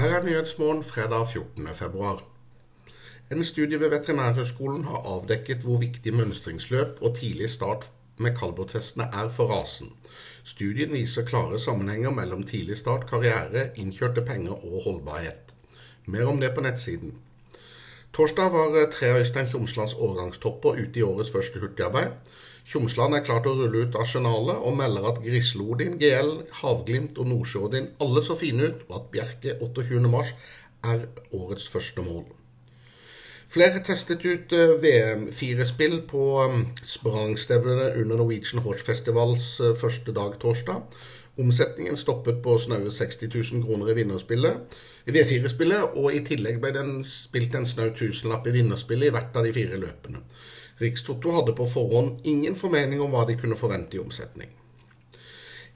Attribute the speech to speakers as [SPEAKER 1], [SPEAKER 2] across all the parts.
[SPEAKER 1] Her er Nyhetsmorgen fredag 14. februar. En studie ved Veterinærhøgskolen har avdekket hvor viktig mønstringsløp og tidlig start med kaldblodtestene er for rasen. Studien viser klare sammenhenger mellom tidlig start, karriere, innkjørte penger og holdbarhet. Mer om det på nettsiden. Torsdag var tre av Øystein Tjomslands årgangstopper ute i årets første hurtigarbeid. Tjomsland er klar til å rulle ut arsenalet og melder at Grislodin, GL, Havglimt og Nordsjøodin alle så fine ut, og at Bjerke 28. mars er årets første mål. Flere testet ut VM4-spill på sprangstevlene sprangstevnene under Norwegian Horse Festivals eh, første dag torsdag. Omsetningen stoppet på snaue 60 000 kroner i vinnerspillet. V4-spillet, og i tillegg ble den spilt en snau tusenlapp i vinnerspillet i hvert av de fire løpene. Rikstoto hadde på forhånd ingen formening om hva de kunne forvente i omsetning.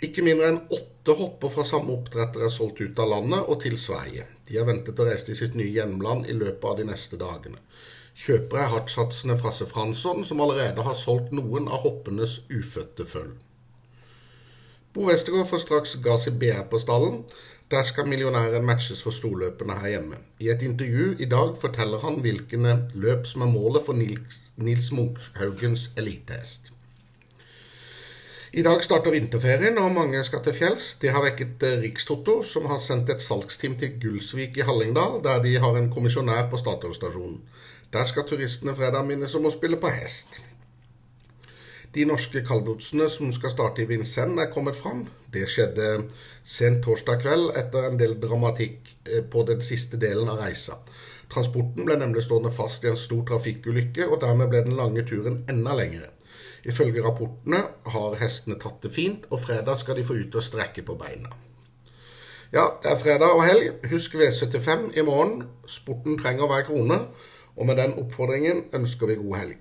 [SPEAKER 1] Ikke mindre enn åtte hopper fra samme oppdretter er solgt ut av landet og til Sverige. De har ventet å reise til sitt nye hjemland i løpet av de neste dagene. Kjøpere er hardtsatsende Frasse Fransson, som allerede har solgt noen av hoppenes ufødte føll. Bo Westergård får straks gass i BR på stallen. Der skal millionæren matches for storløpene her hjemme. I et intervju i dag forteller han hvilke løp som er målet for Nils, Nils Munkhaugens elitehest. I dag starter vinterferien, og mange skal til fjells. Det har vekket eh, Rikstoto, som har sendt et salgsteam til Gullsvik i Hallingdal, der de har en kommisjonær på Statoil-stasjonen. Der skal turistene fredag minnes om å spille på hest. De norske kaldblodsene som skal starte i Vincennes, er kommet fram. Det skjedde sent torsdag kveld etter en del dramatikk eh, på den siste delen av reisa. Transporten ble nemlig stående fast i en stor trafikkulykke, og dermed ble den lange turen enda lengre. Ifølge rapportene har hestene tatt det fint, og fredag skal de få ut og strekke på beina. Ja, det er fredag og helg. Husk V75 i morgen. Sporten trenger hver krone. Og med den oppfordringen ønsker vi god helg.